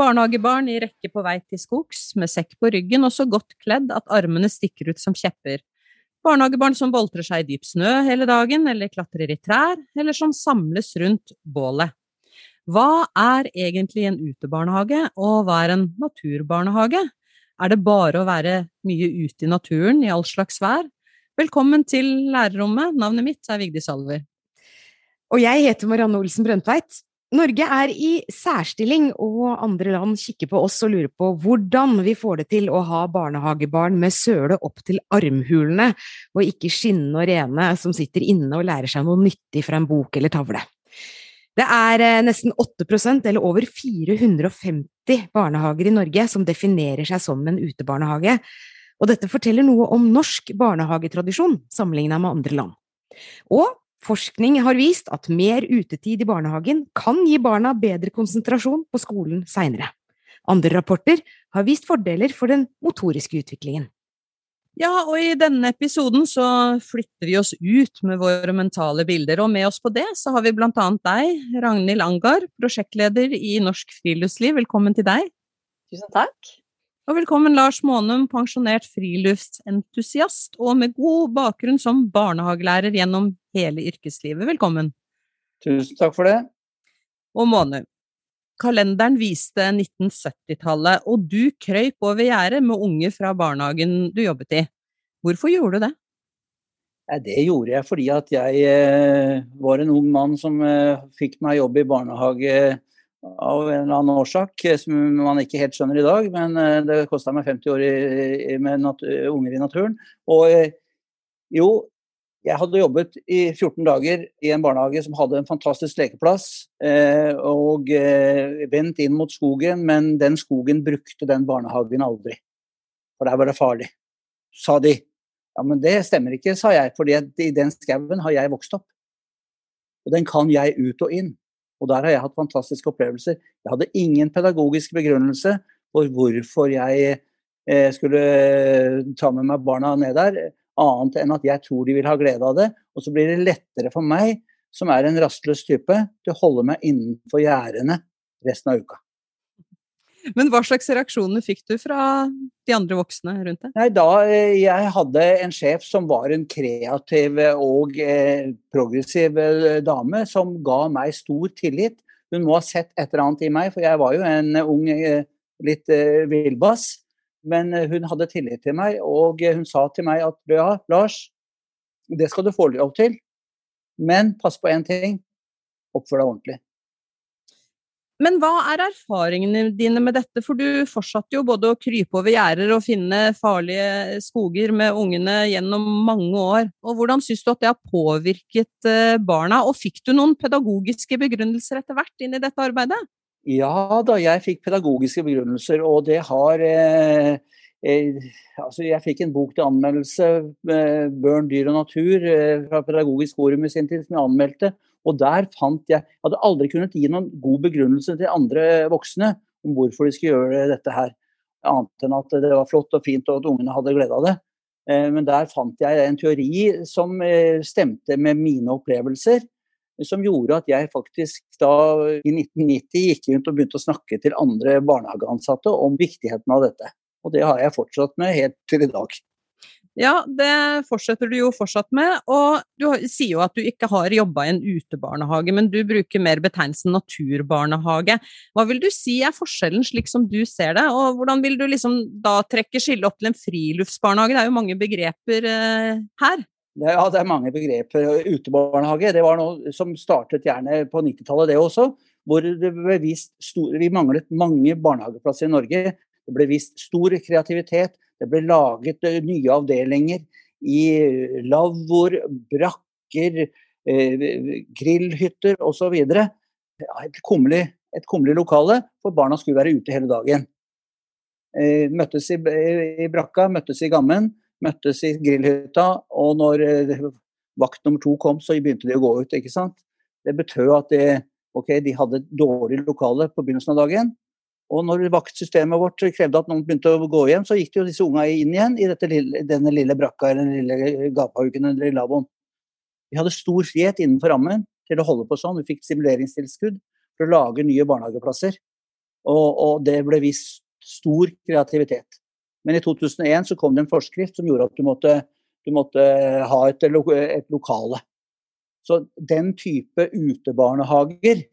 Barnehagebarn i rekke på vei til skogs, med sekk på ryggen og så godt kledd at armene stikker ut som kjepper. Barnehagebarn som boltrer seg i dyp snø hele dagen, eller klatrer i trær, eller som samles rundt bålet. Hva er egentlig en utebarnehage, og hva er en naturbarnehage? Er det bare å være mye ute i naturen i all slags vær? Velkommen til lærerrommet, navnet mitt er Vigdis Alver. Og jeg heter Marianne Olsen Brøndtveit. Norge er i særstilling, og andre land kikker på oss og lurer på hvordan vi får det til å ha barnehagebarn med søle opp til armhulene, og ikke skinnende og rene som sitter inne og lærer seg noe nyttig fra en bok eller tavle. Det er eh, nesten 8% eller over 450 barnehager i Norge som definerer seg som en utebarnehage, og dette forteller noe om norsk barnehagetradisjon sammenlignet med andre land. Og Forskning har vist at mer utetid i barnehagen kan gi barna bedre konsentrasjon på skolen seinere. Andre rapporter har vist fordeler for den motoriske utviklingen. Ja, og i denne episoden så flytter vi oss ut med våre mentale bilder, og med oss på det så har vi blant annet deg, Ragnhild Angar, prosjektleder i Norsk Friluftsliv. Velkommen til deg. Tusen takk. Og velkommen Lars Månum, pensjonert friluftsentusiast og med god bakgrunn som barnehagelærer gjennom hele yrkeslivet. Velkommen. Tusen takk for det. Og Månum, kalenderen viste 1970-tallet, og du krøyp over gjerdet med unge fra barnehagen du jobbet i. Hvorfor gjorde du det? Det gjorde jeg fordi at jeg eh, var en ung mann som eh, fikk meg jobb i barnehage av en eller annen årsak eh, som man ikke helt skjønner i dag. Men det kosta meg 50 år med unger i naturen. Og jo, jeg hadde jobbet i 14 dager i en barnehage som hadde en fantastisk lekeplass, eh, og eh, vendt inn mot skogen, men den skogen brukte den barnehagen aldri. For der var det farlig, sa de. Ja, men det stemmer ikke, sa jeg, for i den skauen har jeg vokst opp. Og den kan jeg ut og inn. Og der har jeg hatt fantastiske opplevelser. Jeg hadde ingen pedagogisk begrunnelse for hvorfor jeg eh, skulle ta med meg barna ned der annet enn at jeg tror de vil ha glede av det. Og så blir det lettere for meg, som er en rastløs type, til å holde meg innenfor gjerdene resten av uka. Men hva slags reaksjoner fikk du fra de andre voksne rundt deg? Nei, da, eh, Jeg hadde en sjef som var en kreativ og eh, progressiv eh, dame, som ga meg stor tillit. Hun må ha sett et eller annet i meg, for jeg var jo en ung, litt villbass. Men eh, hun hadde tillit til meg, og eh, hun sa til meg at ja, Lars, det skal du få lov til, men pass på én ting oppfør deg ordentlig. Men hva er erfaringene dine med dette, for du fortsatte jo både å krype over gjerder og finne farlige skoger med ungene gjennom mange år. Og hvordan syns du at det har påvirket eh, barna, og fikk du noen pedagogiske begrunnelser etter hvert inn i dette arbeidet? Ja da, jeg fikk pedagogiske begrunnelser, og det har eh, eh, altså Jeg fikk en bok til anmeldelse, eh, 'Børn, dyr og natur', eh, fra Pedagogisk forum i sin tid, som jeg anmeldte. Og der fant jeg hadde aldri kunnet gi noen god begrunnelse til andre voksne om hvorfor de skulle gjøre dette her, annet enn at det var flott og fint og at ungene hadde glede av det. Eh, men der fant jeg en teori som eh, stemte med mine opplevelser som gjorde at jeg faktisk da i 1990 gikk rundt og begynte å snakke til andre barnehageansatte om viktigheten av dette. Og det har jeg fortsatt med helt til i dag. Ja, det fortsetter du jo fortsatt med. Og du sier jo at du ikke har jobba i en utebarnehage, men du bruker mer betegnelsen naturbarnehage. Hva vil du si er forskjellen, slik som du ser det? Og hvordan vil du liksom da trekke skillet opp til en friluftsbarnehage? Det er jo mange begreper eh, her. Ja, det er mange begreper. Utebarnehage det var noe som startet gjerne på 90-tallet, det også. Hvor det ble vist stor, vi manglet mange barnehageplasser i Norge. Det ble vist stor kreativitet. Det ble laget eh, nye avdelinger i lavvoer, brakker, eh, grillhytter osv. Ja, et, kummerlig, et kummerlig lokale, for barna skulle være ute hele dagen. Eh, møttes i, i brakka, møttes i gammen møttes i grillhytta, og når eh, vakt nummer to kom, så begynte de å gå ut. ikke sant? Det betød at de, okay, de hadde dårlig lokale på begynnelsen av dagen, Og når vaktsystemet vårt krevde at noen begynte å gå hjem, så gikk jo disse unga inn igjen i lille, denne lille brakka eller den lille gapahuken eller lavvoen. Vi hadde stor frihet innenfor rammen til å holde på sånn. Vi fikk simuleringstilskudd for å lage nye barnehageplasser. Og, og det ble vist stor kreativitet. Men i 2001 så kom det en forskrift som gjorde at du måtte, du måtte ha et, et lokale. Så den type utebarnehager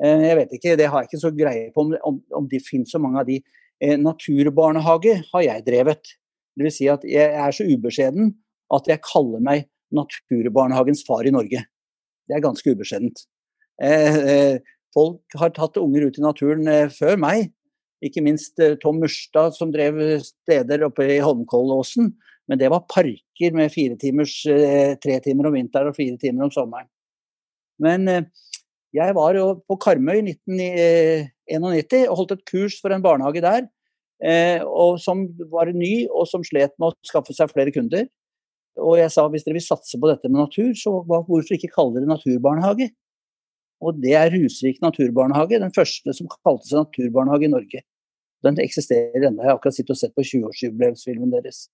Eh, jeg vet ikke, det har jeg ikke så greie på om, om, om det finnes så mange av de. Eh, naturbarnehage har jeg drevet. Vil si at jeg er så ubeskjeden at jeg kaller meg naturbarnehagens far i Norge. Det er ganske ubeskjedent. Eh, folk har tatt unger ut i naturen før meg. Ikke minst Tom Murstad som drev steder oppe i Holmkollåsen. Men det var parker med fire timers, tre timer om vinteren og fire timer om sommeren. Men jeg var jo på Karmøy i 1991 og holdt et kurs for en barnehage der. Eh, som var ny, og som slet med å skaffe seg flere kunder. Og jeg sa hvis dere vil satse på dette med natur, så hvorfor ikke kalle dere naturbarnehage? Og det er Rusvik naturbarnehage, den første som kalte seg naturbarnehage i Norge. Den eksisterer ennå. Jeg har akkurat sittet og sett på 20-årsjubileumsfilmen deres.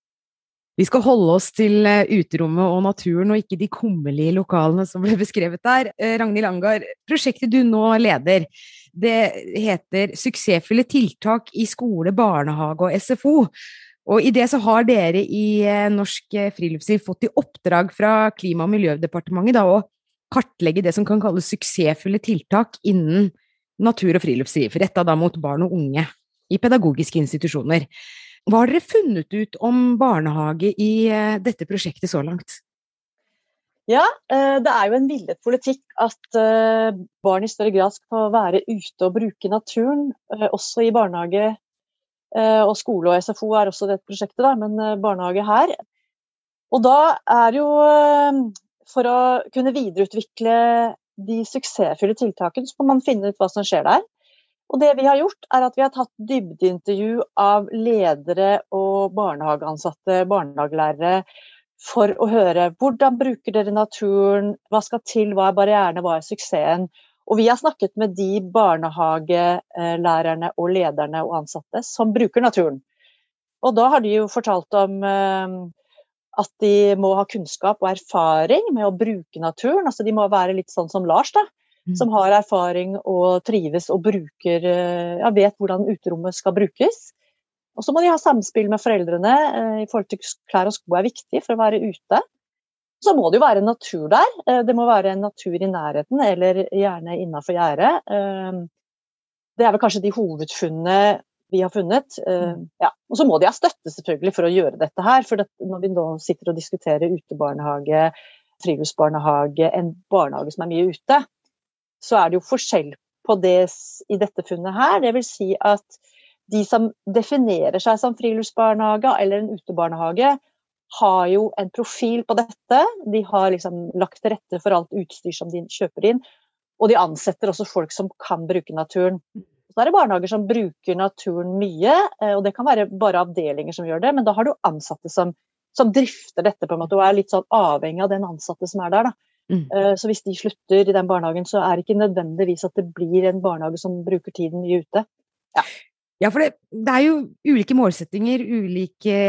Vi skal holde oss til eh, uterommet og naturen, og ikke de kummerlige lokalene som ble beskrevet der. Eh, Ragnhild Angar, prosjektet du nå leder, det heter Suksessfulle tiltak i skole, barnehage og SFO. Og i det så har dere i eh, Norsk Friluftsliv fått i oppdrag fra Klima- og miljødepartementet da, å kartlegge det som kan kalles suksessfulle tiltak innen natur og friluftsliv, retta da mot barn og unge i pedagogiske institusjoner. Hva har dere funnet ut om barnehage i eh, dette prosjektet så langt? Ja, eh, det er jo en villet politikk at eh, barn i større grad skal være ute og bruke naturen, også i barnehage og skole og SFO er også dette prosjektet, da, men barnehage her. Og da er jo For å kunne videreutvikle de suksessfulle tiltakene, så må man finne ut hva som skjer der. Og det vi har gjort, er at vi har tatt dybdeintervju av ledere og barnehageansatte, barnehagelærere, for å høre hvordan bruker dere naturen, hva skal til, hva er barrierene, hva er suksessen. Og vi har snakket med de barnehagelærerne og lederne og ansatte som bruker naturen. Og da har de jo fortalt om eh, at de må ha kunnskap og erfaring med å bruke naturen. Altså de må være litt sånn som Lars, da. Som har erfaring og trives og bruker, eh, ja, vet hvordan uterommet skal brukes. Og så må de ha samspill med foreldrene eh, i forhold til klær og sko er viktig for å være ute. Så må det jo være natur der. Eh, det må være en natur i nærheten, eller gjerne innafor gjerdet. Det er vel kanskje de hovedfunnene vi har funnet. Mm. Ja. Og så må de ha støtte selvfølgelig for å gjøre dette her. For når vi nå sitter og diskuterer utebarnehage, friluftsbarnehage, en barnehage som er mye ute, så er det jo forskjell på det i dette funnet her. Det vil si at de som definerer seg som friluftsbarnehage eller en utebarnehage, har jo en profil på dette. De har liksom lagt til rette for alt utstyr som de kjøper inn. Og de ansetter også folk som kan bruke naturen. Så er det barnehager som bruker naturen mye, eh, og det kan være bare avdelinger som gjør det, men da har du ansatte som, som drifter dette på en måte, og er litt sånn avhengig av den ansatte som er der. da. Mm. Eh, så hvis de slutter i den barnehagen, så er det ikke nødvendigvis at det blir en barnehage som bruker tiden mye ute. Ja. Ja, for det, det, er jo ulike målsettinger, ulike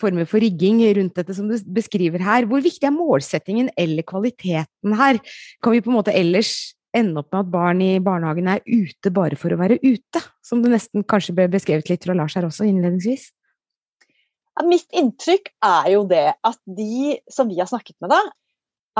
former for rigging rundt dette som du beskriver her. Hvor viktig er målsettingen eller kvaliteten her? Kan vi på en måte ellers ende opp med at barn i barnehagen er ute bare for å være ute? Som det nesten kanskje ble beskrevet litt fra Lars her også innledningsvis? Ja, mitt inntrykk er jo det at de som vi har snakket med, da,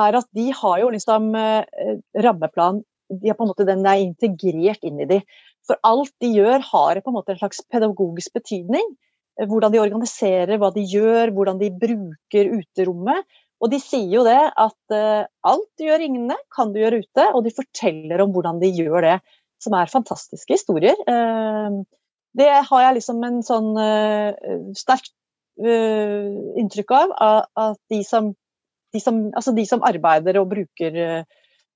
er at de har jo liksom eh, rammeplan de har på en måte Den er integrert inn i de. For alt de gjør, har på en måte en slags pedagogisk betydning. Eh, hvordan de organiserer, hva de gjør, hvordan de bruker uterommet. Og de sier jo det at alt du gjør inne, kan du gjøre ute. Og de forteller om hvordan de gjør det, som er fantastiske historier. Det har jeg liksom en sånn sterkt inntrykk av, at de som de som, altså de som arbeider og bruker eh,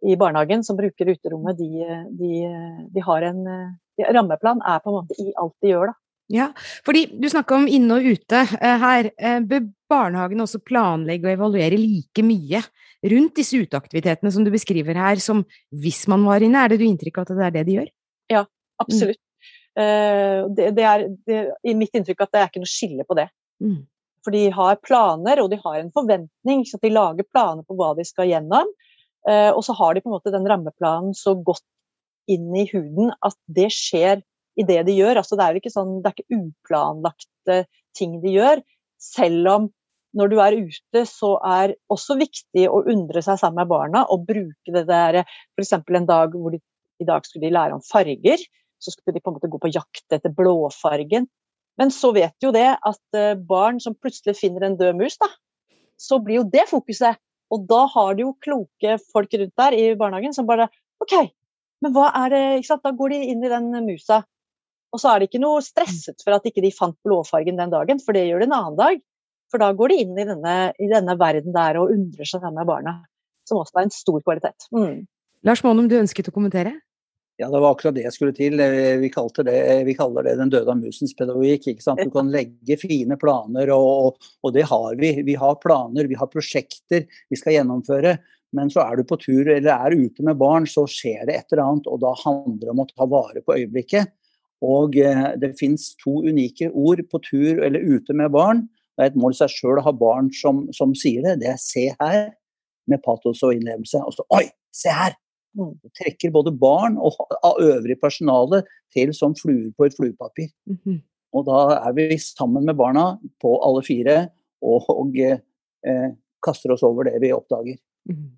i barnehagen, som bruker uterommet, de, de, de har en de, Rammeplan er på en måte i alt de gjør, da. Ja, fordi du snakker om inne og ute eh, her. Eh, bør barnehagene også planlegge og evaluere like mye rundt disse uteaktivitetene som du beskriver her, som hvis man var inne? Er det du inntrykk av at det er det de gjør? Ja, absolutt. Mm. det, det er det, i mitt inntrykk at det er ikke noe skille på det. Mm. For de har planer, og de har en forventning. Så de lager planer på hva de skal gjennom. Eh, og så har de på en måte den rammeplanen så godt inn i huden at det skjer i det de gjør. Altså, det er jo ikke sånn, det er ikke uplanlagte ting de gjør. Selv om når du er ute, så er også viktig å undre seg sammen med barna og bruke det der F.eks. en dag hvor de, i dag skulle de lære om farger. Så skulle de på en måte gå på jakt etter blåfargen. Men så vet jo det at eh, barn som plutselig finner en død mus, da, så blir jo det fokuset. Og da har du jo kloke folk rundt der i barnehagen som bare OK, men hva er det ikke sant? Da går de inn i den musa. Og så er de ikke noe stresset for at ikke de fant blåfargen den dagen, for det gjør de en annen dag. For da går de inn i denne, i denne verden der og undrer seg sammen med barna. Som også er en stor kvalitet. Mm. Lars Monum, du ønsket å kommentere? Ja, det var akkurat det jeg skulle til. Vi, det, vi kaller det den døde av musens pedagogikk. ikke sant? Du kan legge fine planer, og, og, det har vi. Vi har planer, vi har prosjekter vi skal gjennomføre. Men så er du på tur eller er ute med barn, så skjer det et eller annet. Og da handler det om å ta vare på øyeblikket. Og eh, det fins to unike ord på tur eller ute med barn. Det er et mål i seg sjøl å ha barn som, som, sier det. Det er 'se her', med patos og innlevelse. Og så 'oi, se her'! Mm. Trekker både barn og øvrig personale til som fluer på et fluepapir. Mm -hmm. Og da er vi sammen med barna på alle fire og, og eh, kaster oss over det vi oppdager. Mm.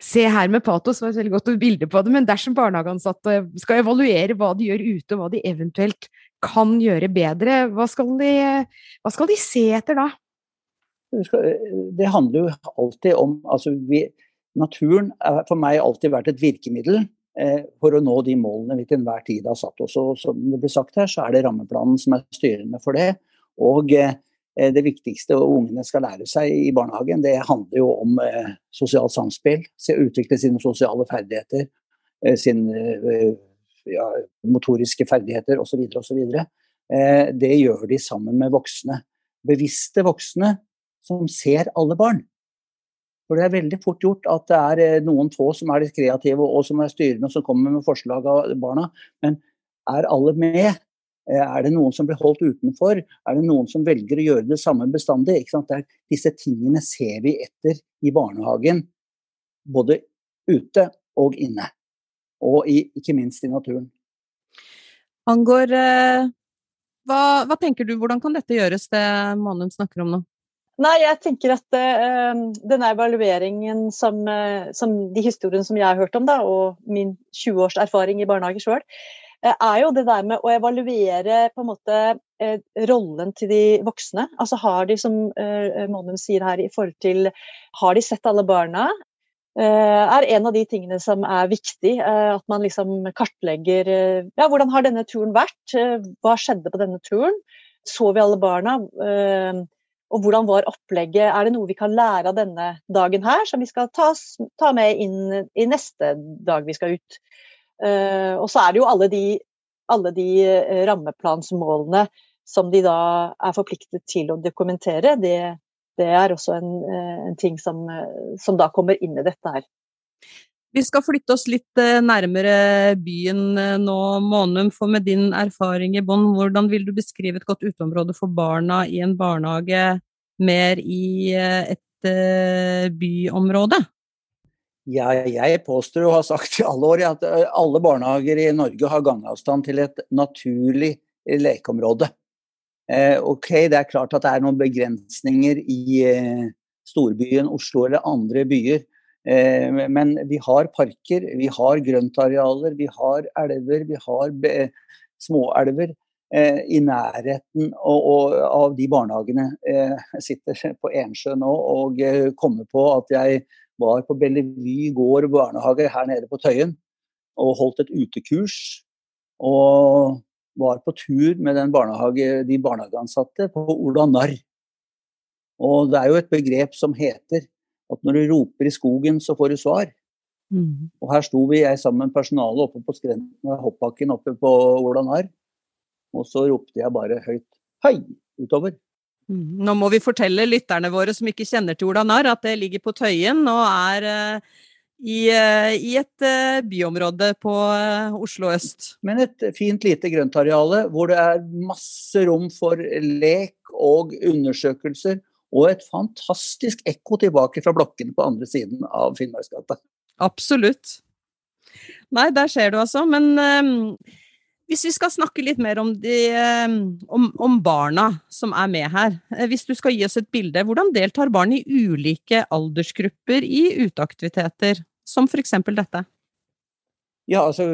Se her med patos var et veldig godt bilde på det, men dersom barnehageansatte skal evaluere hva de gjør ute, og hva de eventuelt kan gjøre bedre, hva skal de, hva skal de se etter da? Det handler jo alltid om altså vi, Naturen har for meg alltid vært et virkemiddel eh, for å nå de målene vi til enhver tid har satt oss. Og som det blir sagt her, så er det rammeplanen som er styrende for det. Og eh, det viktigste ungene skal lære seg i barnehagen, det handler jo om eh, sosialt samspill. Utvikle sine sosiale ferdigheter, sine ja, motoriske ferdigheter osv. osv. Det gjør de sammen med voksne. Bevisste voksne som ser alle barn. For det er veldig fort gjort at det er eh, noen få som er litt kreative og som er styrende og som kommer med forslag av barna. Men er alle med? Eh, er det noen som blir holdt utenfor? Er det noen som velger å gjøre det samme bestandig? disse tingene ser vi etter i barnehagen, både ute og inne. Og i, ikke minst i naturen. Angår eh, hva, hva, tenker du, hvordan kan dette gjøres, det Manum snakker om nå? Nei, jeg tenker at uh, denne evalueringen som, uh, som, de historiene som jeg har hørt om, da, og min 20 års erfaring i barnehage sjøl, uh, er jo det der med å evaluere på en måte rollen til de voksne. Altså har de, som Monum sier her, i forhold til Har de sett alle barna? er en av de tingene som er viktig. At man liksom kartlegger ja, hvordan har denne turen vært? Hva skjedde på denne turen? Så vi alle barna? Og hvordan var opplegget? Er det noe vi kan lære av denne dagen her, som vi skal ta, ta med inn i neste dag vi skal ut? Uh, og så er det jo alle de, alle de uh, rammeplansmålene som de da er forpliktet til å dokumentere. Det, det er også en, uh, en ting som, som, da kommer inn i dette her. Vi skal flytte oss litt nærmere byen nå, Månum. For med din erfaring i bånn, hvordan vil du beskrive et godt uteområde for barna i en barnehage mer i et byområde? Ja, jeg påstår og har sagt i alle år at alle barnehager i Norge har gangavstand til et naturlig lekeområde. Ok, det er klart at det er noen begrensninger i storbyen Oslo eller andre byer. Eh, men vi har parker, vi har grøntarealer, vi har elver, vi har småelver eh, i nærheten av de barnehagene. Eh, jeg sitter på Ensjø nå og kommer på at jeg var på Bellevue gård barnehage her nede på Tøyen og holdt et utekurs. Og var på tur med barnehage, de barnehageansatte på Ola Narr. Og det er jo et begrep som heter at når du roper i skogen, så får du svar. Mm. Og her sto vi, jeg sammen med personalet oppe på skrenten og hoppbakken oppe på Olanar. Og så ropte jeg bare høyt 'hei' utover. Mm. Nå må vi fortelle lytterne våre som ikke kjenner til Olanar, at det ligger på Tøyen og er eh, i, eh, i et eh, byområde på Oslo øst. Men et fint lite grøntareale hvor det er masse rom for lek og undersøkelser. Og et fantastisk ekko tilbake fra blokkene på andre siden av Finnmarksgata. Absolutt. Nei, der ser du altså. Men um, hvis vi skal snakke litt mer om, de, um, om, om, barna som er med her. Hvis du skal gi oss et bilde, hvordan deltar barn i ulike aldersgrupper i uteaktiviteter? som f.eks. dette? Ja, altså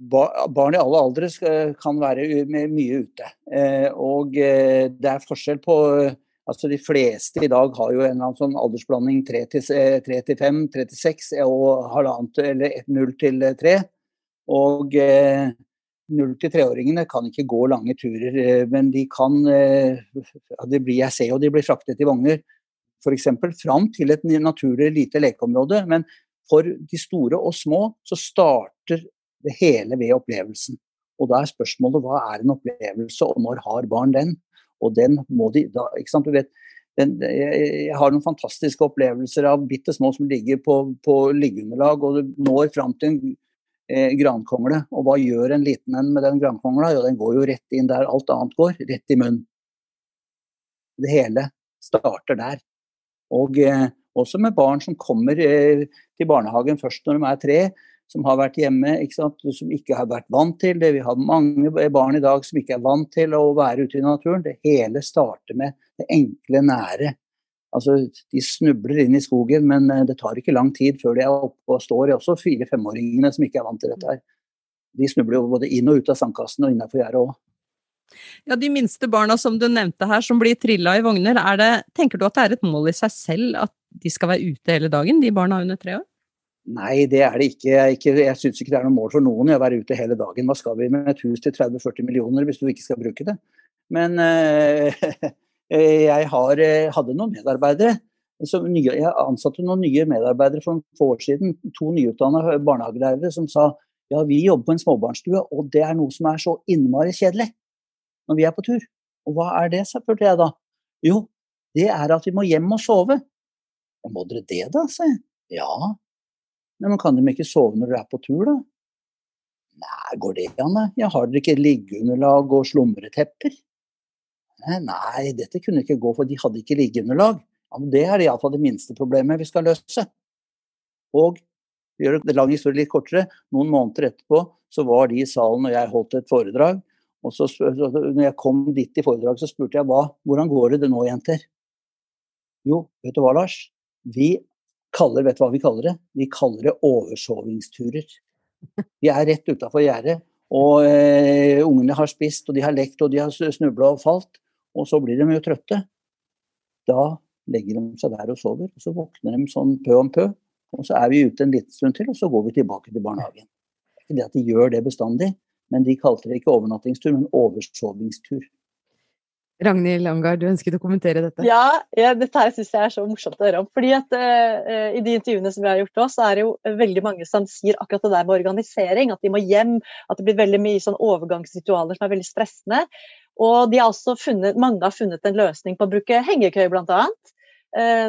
Barn i alle aldre kan være mye ute. Eh, og eh, det er forskjell på altså De fleste i dag har jo en sånn aldersblanding 3 til 5, 3 til 6 og halvannet eller 0 til 3. Og 0 til 3-åringene kan ikke gå lange turer, men de kan de blir, Jeg ser jo de blir fraktet i vogner f.eks. fram til et naturlig lite lekeområde. Men for de store og små så starter det hele ved opplevelsen. Og da er spørsmålet hva er en opplevelse, og når har barn den? Og den må de da, ikke sant, du vet, den, jeg har noen fantastiske opplevelser av bitte små som ligger på, på liggeunderlag og du når fram til en eh, grankongle. Og hva gjør en liten en med den grankongla? Jo, den går jo rett inn der alt annet går, rett i munnen. Det hele starter der. Og eh, også med barn som kommer eh, til barnehagen først når de er tre, som har vært hjemme, ikke som ikke har vært vant til det. Vi har mange barn i dag som ikke er vant til å være ute i naturen. Det hele starter med det enkle, nære. Altså, De snubler inn i skogen, men eh, det tar ikke lang tid før de er oppe og står. Også fire-femåringene som ikke er vant til dette. her. De snubler jo både inn og ut av sandkassen og innafor gjerdet òg. Ja, De minste barna som du nevnte her, som blir trilla i vogner, det, tenker du at det er et mål i seg selv at de skal være ute hele dagen, de barna under tre år? Nei, det er det ikke. Jeg, ikke, jeg syns ikke det er noe mål for noen å være ute hele dagen. Hva skal vi med et hus til 30-40 millioner hvis du ikke skal bruke det? Men øh, jeg har, eh, hadde noen medarbeidere. Nye, jeg ansatte noen nye medarbeidere for noen få år siden. To nyutdanna barnehagelærere som sa ja, vi jobber på en småbarnsstue, og det er noe som er så innmari kjedelig når vi er på tur. Og hva er det, spurte jeg da. Jo, det er at vi må hjem og sove. Ja, må dere det, da, sa jeg. Ja. Nei, men kan de ikke sove når dere er på tur, da? Nei, går det an, da? Jeg har dere ikke liggeunderlag og slumretepper? Nei, nei, dette kunne ikke gå, for de hadde ikke liggeunderlag. Ja, men det er iallfall det minste problemet vi skal løse. Og gjør det lang historie litt kortere, noen måneder etterpå så var de i salen og jeg holdt et foredrag. Og så, når jeg kom dit i foredrag, så spurte jeg hva, hvordan går det nå, jenter? Jo, vet du hva, Lars? Vi kaller, vet du hva vi kaller det? Vi kaller det oversovingsturer. Vi er rett utafor gjerdet, og eh, ungene har spist, og de har lekt, og de har snubla og falt. Og så blir de jo trøtte. Da legger de seg der og sover, og så våkner de sånn pø om pø. Og så er vi ute en liten stund til, og så går vi tilbake til barnehagen. Ikke det at de gjør det bestandig, men de kalte det ikke overnattingstur, men oversovingstur. Ragnhild Langard, du ønsket å kommentere dette? Ja, ja dette her syns jeg er så morsomt å høre om. fordi at uh, I de intervjuene som vi har gjort nå, så er det jo veldig mange som sier akkurat det der med organisering. At de må hjem. At det blir veldig mye sånn overgangsritualer som er veldig stressende. Og de har også funnet, mange har funnet en løsning på å bruke hengekøye, bl.a. annet.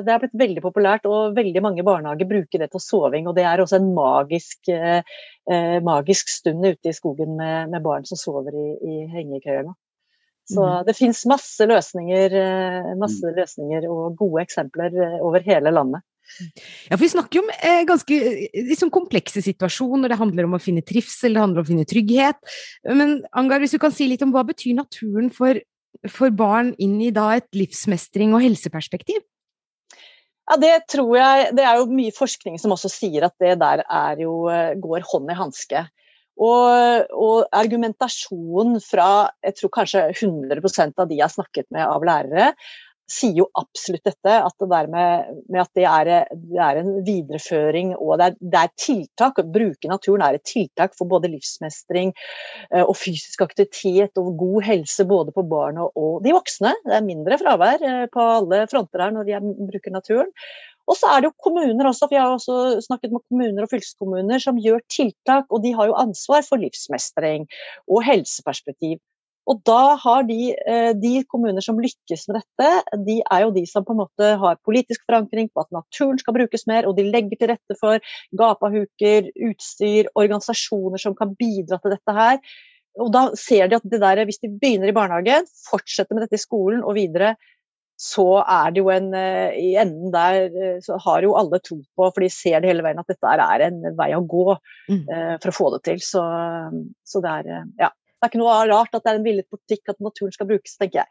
det har blitt veldig populært, og veldig mange barnehager bruker det til soving. Og det er også en magisk, eh, eh, magisk stund ute i skogen med, med barn som sover i, i hengekøyer. Så mm. det fins masse løsninger, masse mm. løsninger og gode eksempler over hele landet. Ja, for Vi snakker jo om eh, ganske liksom, komplekse situasjoner. Det handler om å finne trivsel, det handler om å finne trygghet. Men Angar, hvis du kan si litt om hva betyr naturen for, for barn inn i da et livsmestring og helseperspektiv? Ja, Det tror jeg Det er jo mye forskning som også sier at det der jo, eh, går hånd i hanske. Og, og, argumentasjonen fra jeg tror kanskje 100% av de jeg har snakket med av lærere, sier jo absolutt dette. At det der med, med at det er, det er, en videreføring og det er, det er, tiltak. Å bruke naturen er et tiltak for både livsmestring eh, og fysisk aktivitet og god helse både på barn og de voksne. Det er mindre fravær eh, på alle fronter her når de bruker naturen. Og så er det jo kommuner også, for jeg har også snakket med kommuner og fylkeskommuner som gjør tiltak, og de har jo ansvar for livsmestring og helseperspektiv. Og da har de, eh, de kommuner som lykkes med dette, de er jo de som på en måte har politisk forankring på at naturen skal brukes mer, og de legger til rette for gapahuker, utstyr, organisasjoner som kan bidra til dette her. Og da ser de at det der, hvis de begynner i barnehagen, fortsetter med dette i skolen og videre, så er det jo en eh, I enden der eh, så har jo alle tro på, for de ser det hele veien, at dette er en vei å gå mm. uh, for å få det til. Så, så det er ja. Det er ikke noe rart at det er en villet politikk at naturen skal brukes, tenker jeg.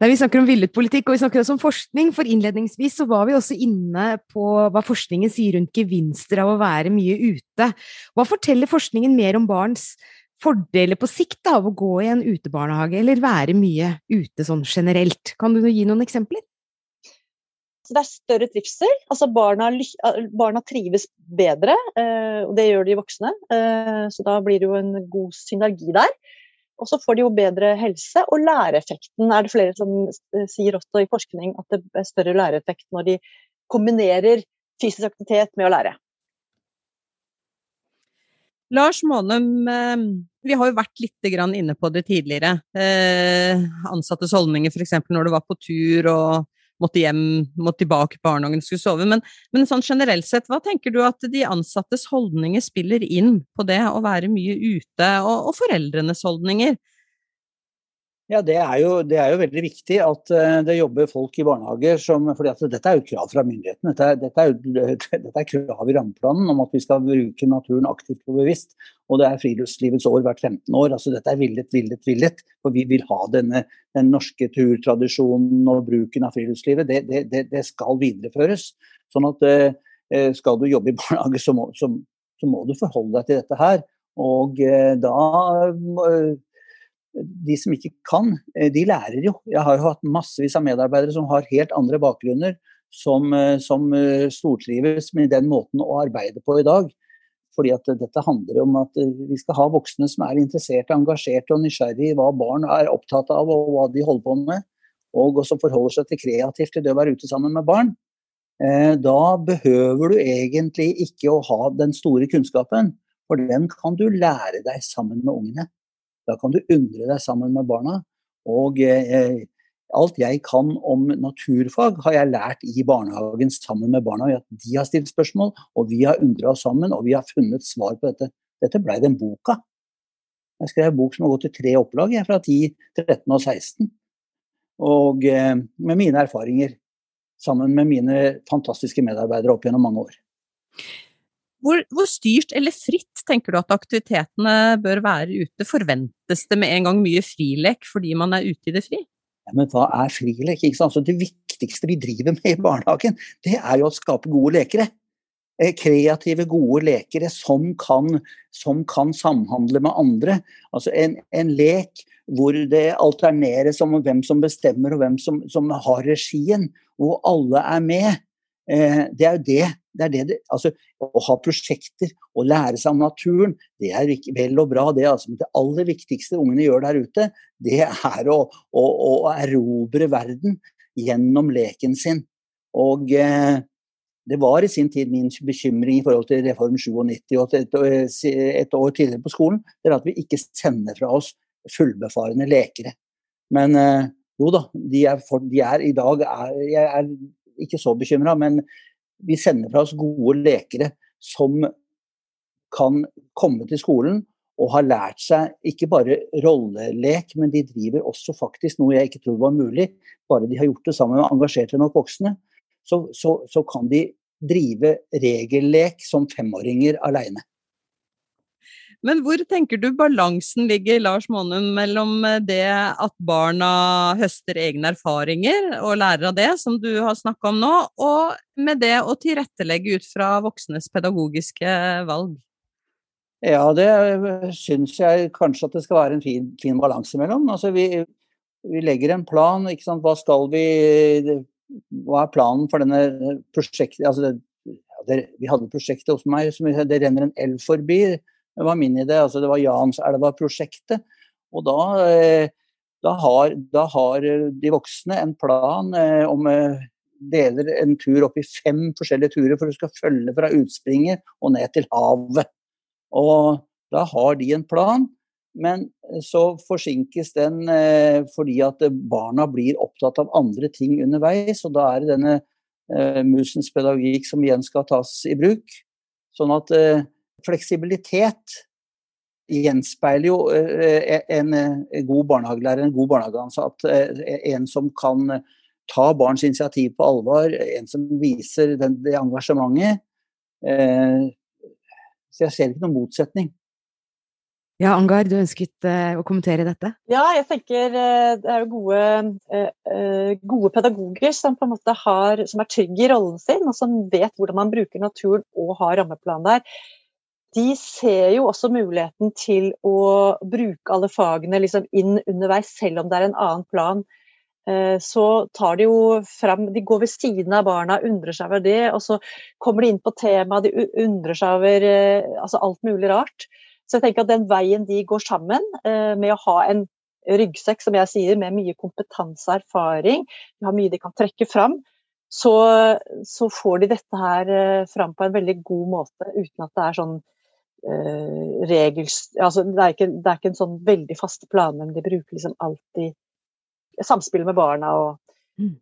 Nei, Vi snakker om villet politikk, og vi snakker også om forskning. For innledningsvis så var vi også inne på hva forskningen sier rundt gevinster av å være mye ute. Hva forteller forskningen mer om barns fordeler på sikt av å gå i en utebarnehage, eller være mye ute sånn generelt. Kan du gi noen eksempler? Så det er større trivsel. Altså barna, barna trives bedre, eh, og det gjør de voksne. Eh, så da blir det jo en god synergi der. Og så får de jo bedre helse, og læreeffekten er det flere som eh, sier også i forskning at det er større læreeffekt når de kombinerer fysisk aktivitet med å lære. Lars Månum, eh, vi har jo vært litt inne på det tidligere. Eh, ansattes holdninger f.eks. når du var på tur og måtte hjem, måtte tilbake barnehagen, skulle sove. Men, men sånn generelt sett, hva tenker du at de ansattes holdninger spiller inn på det å være mye ute, og, og foreldrenes holdninger? Ja, det er, jo, det er, jo, veldig viktig at uh, det jobber folk i barnehager som fordi at Dette er jo krav fra myndighetene. Dette dette, dette er, krav i rammeplanen om at vi skal bruke naturen aktivt og bevisst. Og det er friluftslivets år hvert 15 år. altså Dette er villet, villet, villet. For vi vil ha denne den norske turtradisjonen og bruken av friluftslivet. Det, det, det skal videreføres. Sånn at uh, skal du jobbe i barnehage, så må, så, så må, du forholde deg til dette her. Og da de som ikke kan, eh, de lærer jo. Jeg har jo hatt massevis av medarbeidere som har helt andre bakgrunner, som, eh, som eh, stortrives med den måten å arbeide på i dag. Fordi at dette handler om at vi skal ha voksne som er interesserte, engasjerte og nysgjerrige i hva barn er opptatt av og hva de holder på med. Og også forholder seg til kreativt til det å være ute sammen med barn. Da behøver du egentlig ikke å ha den store kunnskapen, for den kan du lære deg sammen med ungene. Da kan du undre deg sammen med barna. Og eh, alt jeg kan om naturfag, har jeg lært i barnehagen sammen med barna. at De har stilt spørsmål, og vi har undra oss sammen, og vi har funnet svar på dette. Dette blei den boka. Jeg skrev bok som har gått i tre opplag, jeg, fra 10, 13 og 16. Og eh, med mine erfaringer. Sammen med mine fantastiske medarbeidere opp gjennom mange år. Hvor, hvor, styrt eller fritt tenker du at aktivitetene bør være ute? Forventes det med en gang mye frilek fordi man er ute i det fri? Ja, men hva er frilek? Altså, det viktigste vi driver med i barnehagen, det er jo å skape gode lekere. Eh, kreative, gode lekere som kan, som kan samhandle med andre. Altså en, en, lek hvor det alterneres om hvem som bestemmer og hvem som, som har regien, hvor alle er med. Eh, det er jo det det er det, det altså, Å ha prosjekter og lære seg om naturen, det er vel og bra, det. Altså, men det aller viktigste ungene gjør der ute, det er å, å, å erobre verden gjennom leken sin. Og eh, det var i sin tid min bekymring i forhold til Reform 97 og et, et år tidligere på skolen, det er at vi ikke sender fra oss fullbefarende lekere. Men eh, jo da, de er, for, de er i dag er, Jeg er ikke så bekymra, men vi sender fra oss gode lekere som kan komme til skolen og har lært seg ikke bare rollelek, men de driver også faktisk noe jeg ikke trodde var mulig. Bare de har gjort det sammen med engasjerte nok voksne, så, så, så kan de drive regellek som femåringer aleine. Men hvor tenker du balansen ligger, Lars Månum, mellom eh, det at barna høster egne erfaringer og lærer av det, som du har snakka om nå, og med det å tilrettelegge ut fra voksnes pedagogiske valg? Ja, det syns jeg kanskje at det skal være en fin, fin balanse mellom. Altså, vi, vi, legger en plan. ikke sant? Hva skal vi Hva er planen for denne prosjektet? Altså, det, det, vi hadde prosjektet hos meg som det renner en elv forbi. Det var min idé. altså Det var Janselva-prosjektet. Og da, eh, da, har, da, har, de voksne en plan eh, om eh, deler en tur opp i fem forskjellige turer for du skal følge fra utspringet og ned til havet. Og da har de en plan men så forsinkes den eh, fordi at barna blir opptatt av andre ting underveis, og da er det denne eh, musens pedagogikk som igjen skal tas i bruk. Sånn at eh, fleksibilitet gjenspeiler jo eh, en, en god barnehagelærer, en god barnehageansatt, eh, en som kan ta barns initiativ på alvor, en som viser den, det engasjementet. Eh, så jeg ser ikke noen motsetning. Ja, Angar, du ønsket å kommentere dette? Ja, jeg tenker det er jo gode, gode, pedagoger som på en måte har, som er trygge i rollen sin, og som vet hvordan man bruker naturen og har rammeplan der. De ser jo også muligheten til å bruke alle fagene liksom inn underveis, selv om det er en annen plan. Så tar de jo fram De går ved siden av barna, undrer seg over det, og så kommer de inn på temaet, de undrer seg over altså alt mulig rart. Så jeg tenker at den veien de går sammen eh, med å ha en ryggsekk som jeg sier, med mye kompetanse og erfaring, de har mye de kan trekke fram, så, så får de dette her eh, fram på en veldig god måte uten at det er sånn regels... Altså, det, er ikke, det er ikke en sånn veldig faste plan, men de bruker liksom alltid samspillet med barna og mm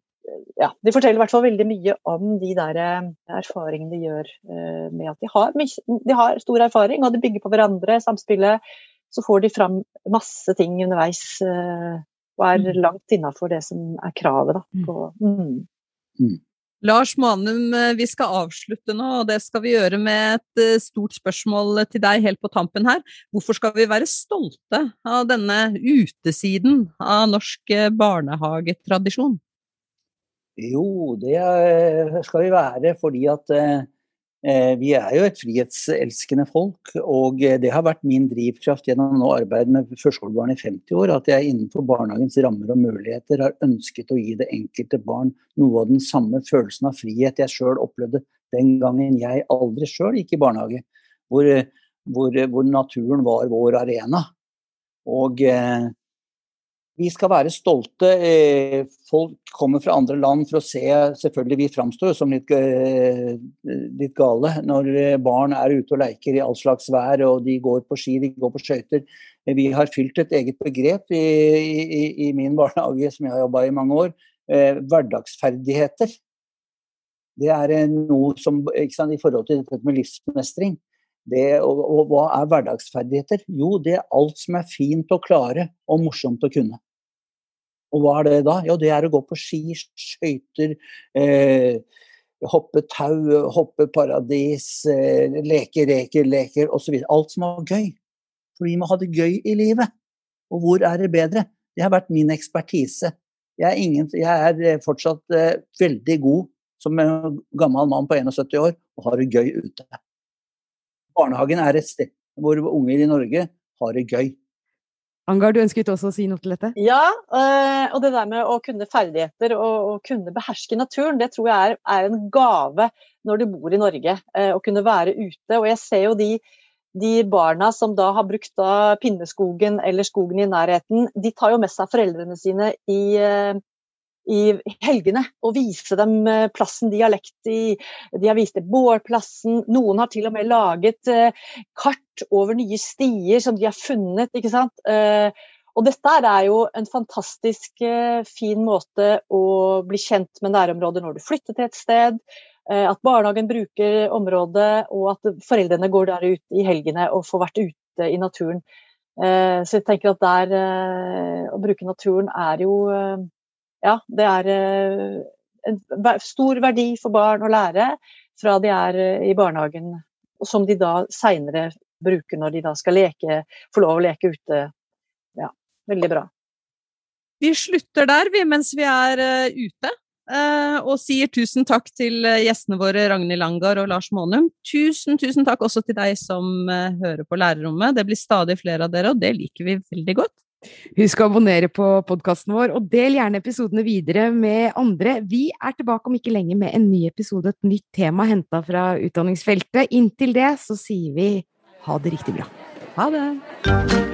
ja, de forteller i hvert fall veldig mye om de der eh, erfaringene de gjør eh, med at de har, de har, stor erfaring, og de bygger på hverandre, samspillet. Så får de fram masse ting underveis eh, og er mm. langt innafor det som er kravet. Da, mm. på, mm. Mm. Lars Manum, vi skal avslutte nå, og det skal vi gjøre med et stort spørsmål til deg helt på tampen her. Hvorfor skal vi være stolte av denne utesiden av norsk barnehagetradisjon? Jo, det skal vi være fordi at eh, vi er jo et frihetselskende folk. Og det har vært min drivkraft gjennom å arbeide med førskolebarn i 50 år. At jeg innenfor barnehagens rammer og muligheter har ønsket å gi det enkelte barn noe av den samme følelsen av frihet jeg sjøl opplevde den gangen jeg aldri sjøl gikk i barnehage. Hvor, hvor, hvor, naturen var vår arena. Og eh, vi skal være stolte. Eh, folk kommer fra andre land for å se Selvfølgelig, vi framstår som litt, eh, litt, gale når eh, barn er ute og leker i all slags vær, og de går på ski, de går på skøyter. Vi har fylt et eget begrep i, i, i min barnehage, som jeg har jobba i mange år. Hverdagsferdigheter. Det er noe som sant, I forhold til dette med livsmestring. Det, og, og, hva er hverdagsferdigheter? Jo, det er alt som er fint å klare og morsomt å kunne. Og hva er det da? Jo, det er å gå på ski, skøyter, eh, hoppe tau, hoppe paradis, eh, leke reker, leker osv. Alt som er gøy. For vi må ha det gøy i livet. Og hvor er det bedre? Det har vært min ekspertise. Jeg er, ingen, jeg er eh, fortsatt eh, veldig god som en gammel mann på 71 år og har det gøy ute. Barnehagen er et sted hvor unger i Norge har det gøy. Angar, du ønsket også å si noe til dette? Ja, eh, og det der med å kunne ferdigheter og, kunne beherske naturen, det tror jeg er, er, en gave når du bor i Norge. Eh, å kunne være ute. Og jeg ser jo de, de barna som da har brukt da pinneskogen eller skogen i nærheten, de tar jo med seg foreldrene sine i, eh, i helgene og vise dem eh, plassen de har lekt i. De har vist dem bårplassen. Noen har til og med laget eh, kart over nye stier som de har funnet. ikke sant? Eh, og dette er jo en fantastisk fin måte å bli kjent med nærområdet når du flytter til et sted. At barnehagen bruker området, og at foreldrene går der ut i helgene og får vært ute i naturen. Så jeg tenker at der å bruke naturen er jo ja, det er eh, en stor verdi for barn å lære fra de er eh, i barnehagen, og som de da seinere bruker når de da skal leke, få lov å leke ute. Ja, veldig bra. Vi slutter der, vi, mens vi er uh, ute. Og sier tusen takk til gjestene våre Ragnhild Langar og Lars Månum. Tusen, tusen takk også til deg som hører på Lærerrommet. Det blir stadig flere av dere, og det liker vi veldig godt. Husk å abonnere på podkasten vår, og del gjerne episodene videre med andre. Vi er tilbake om ikke lenge med en ny episode, et nytt tema henta fra utdanningsfeltet. Inntil det så sier vi ha det riktig bra. Ha det!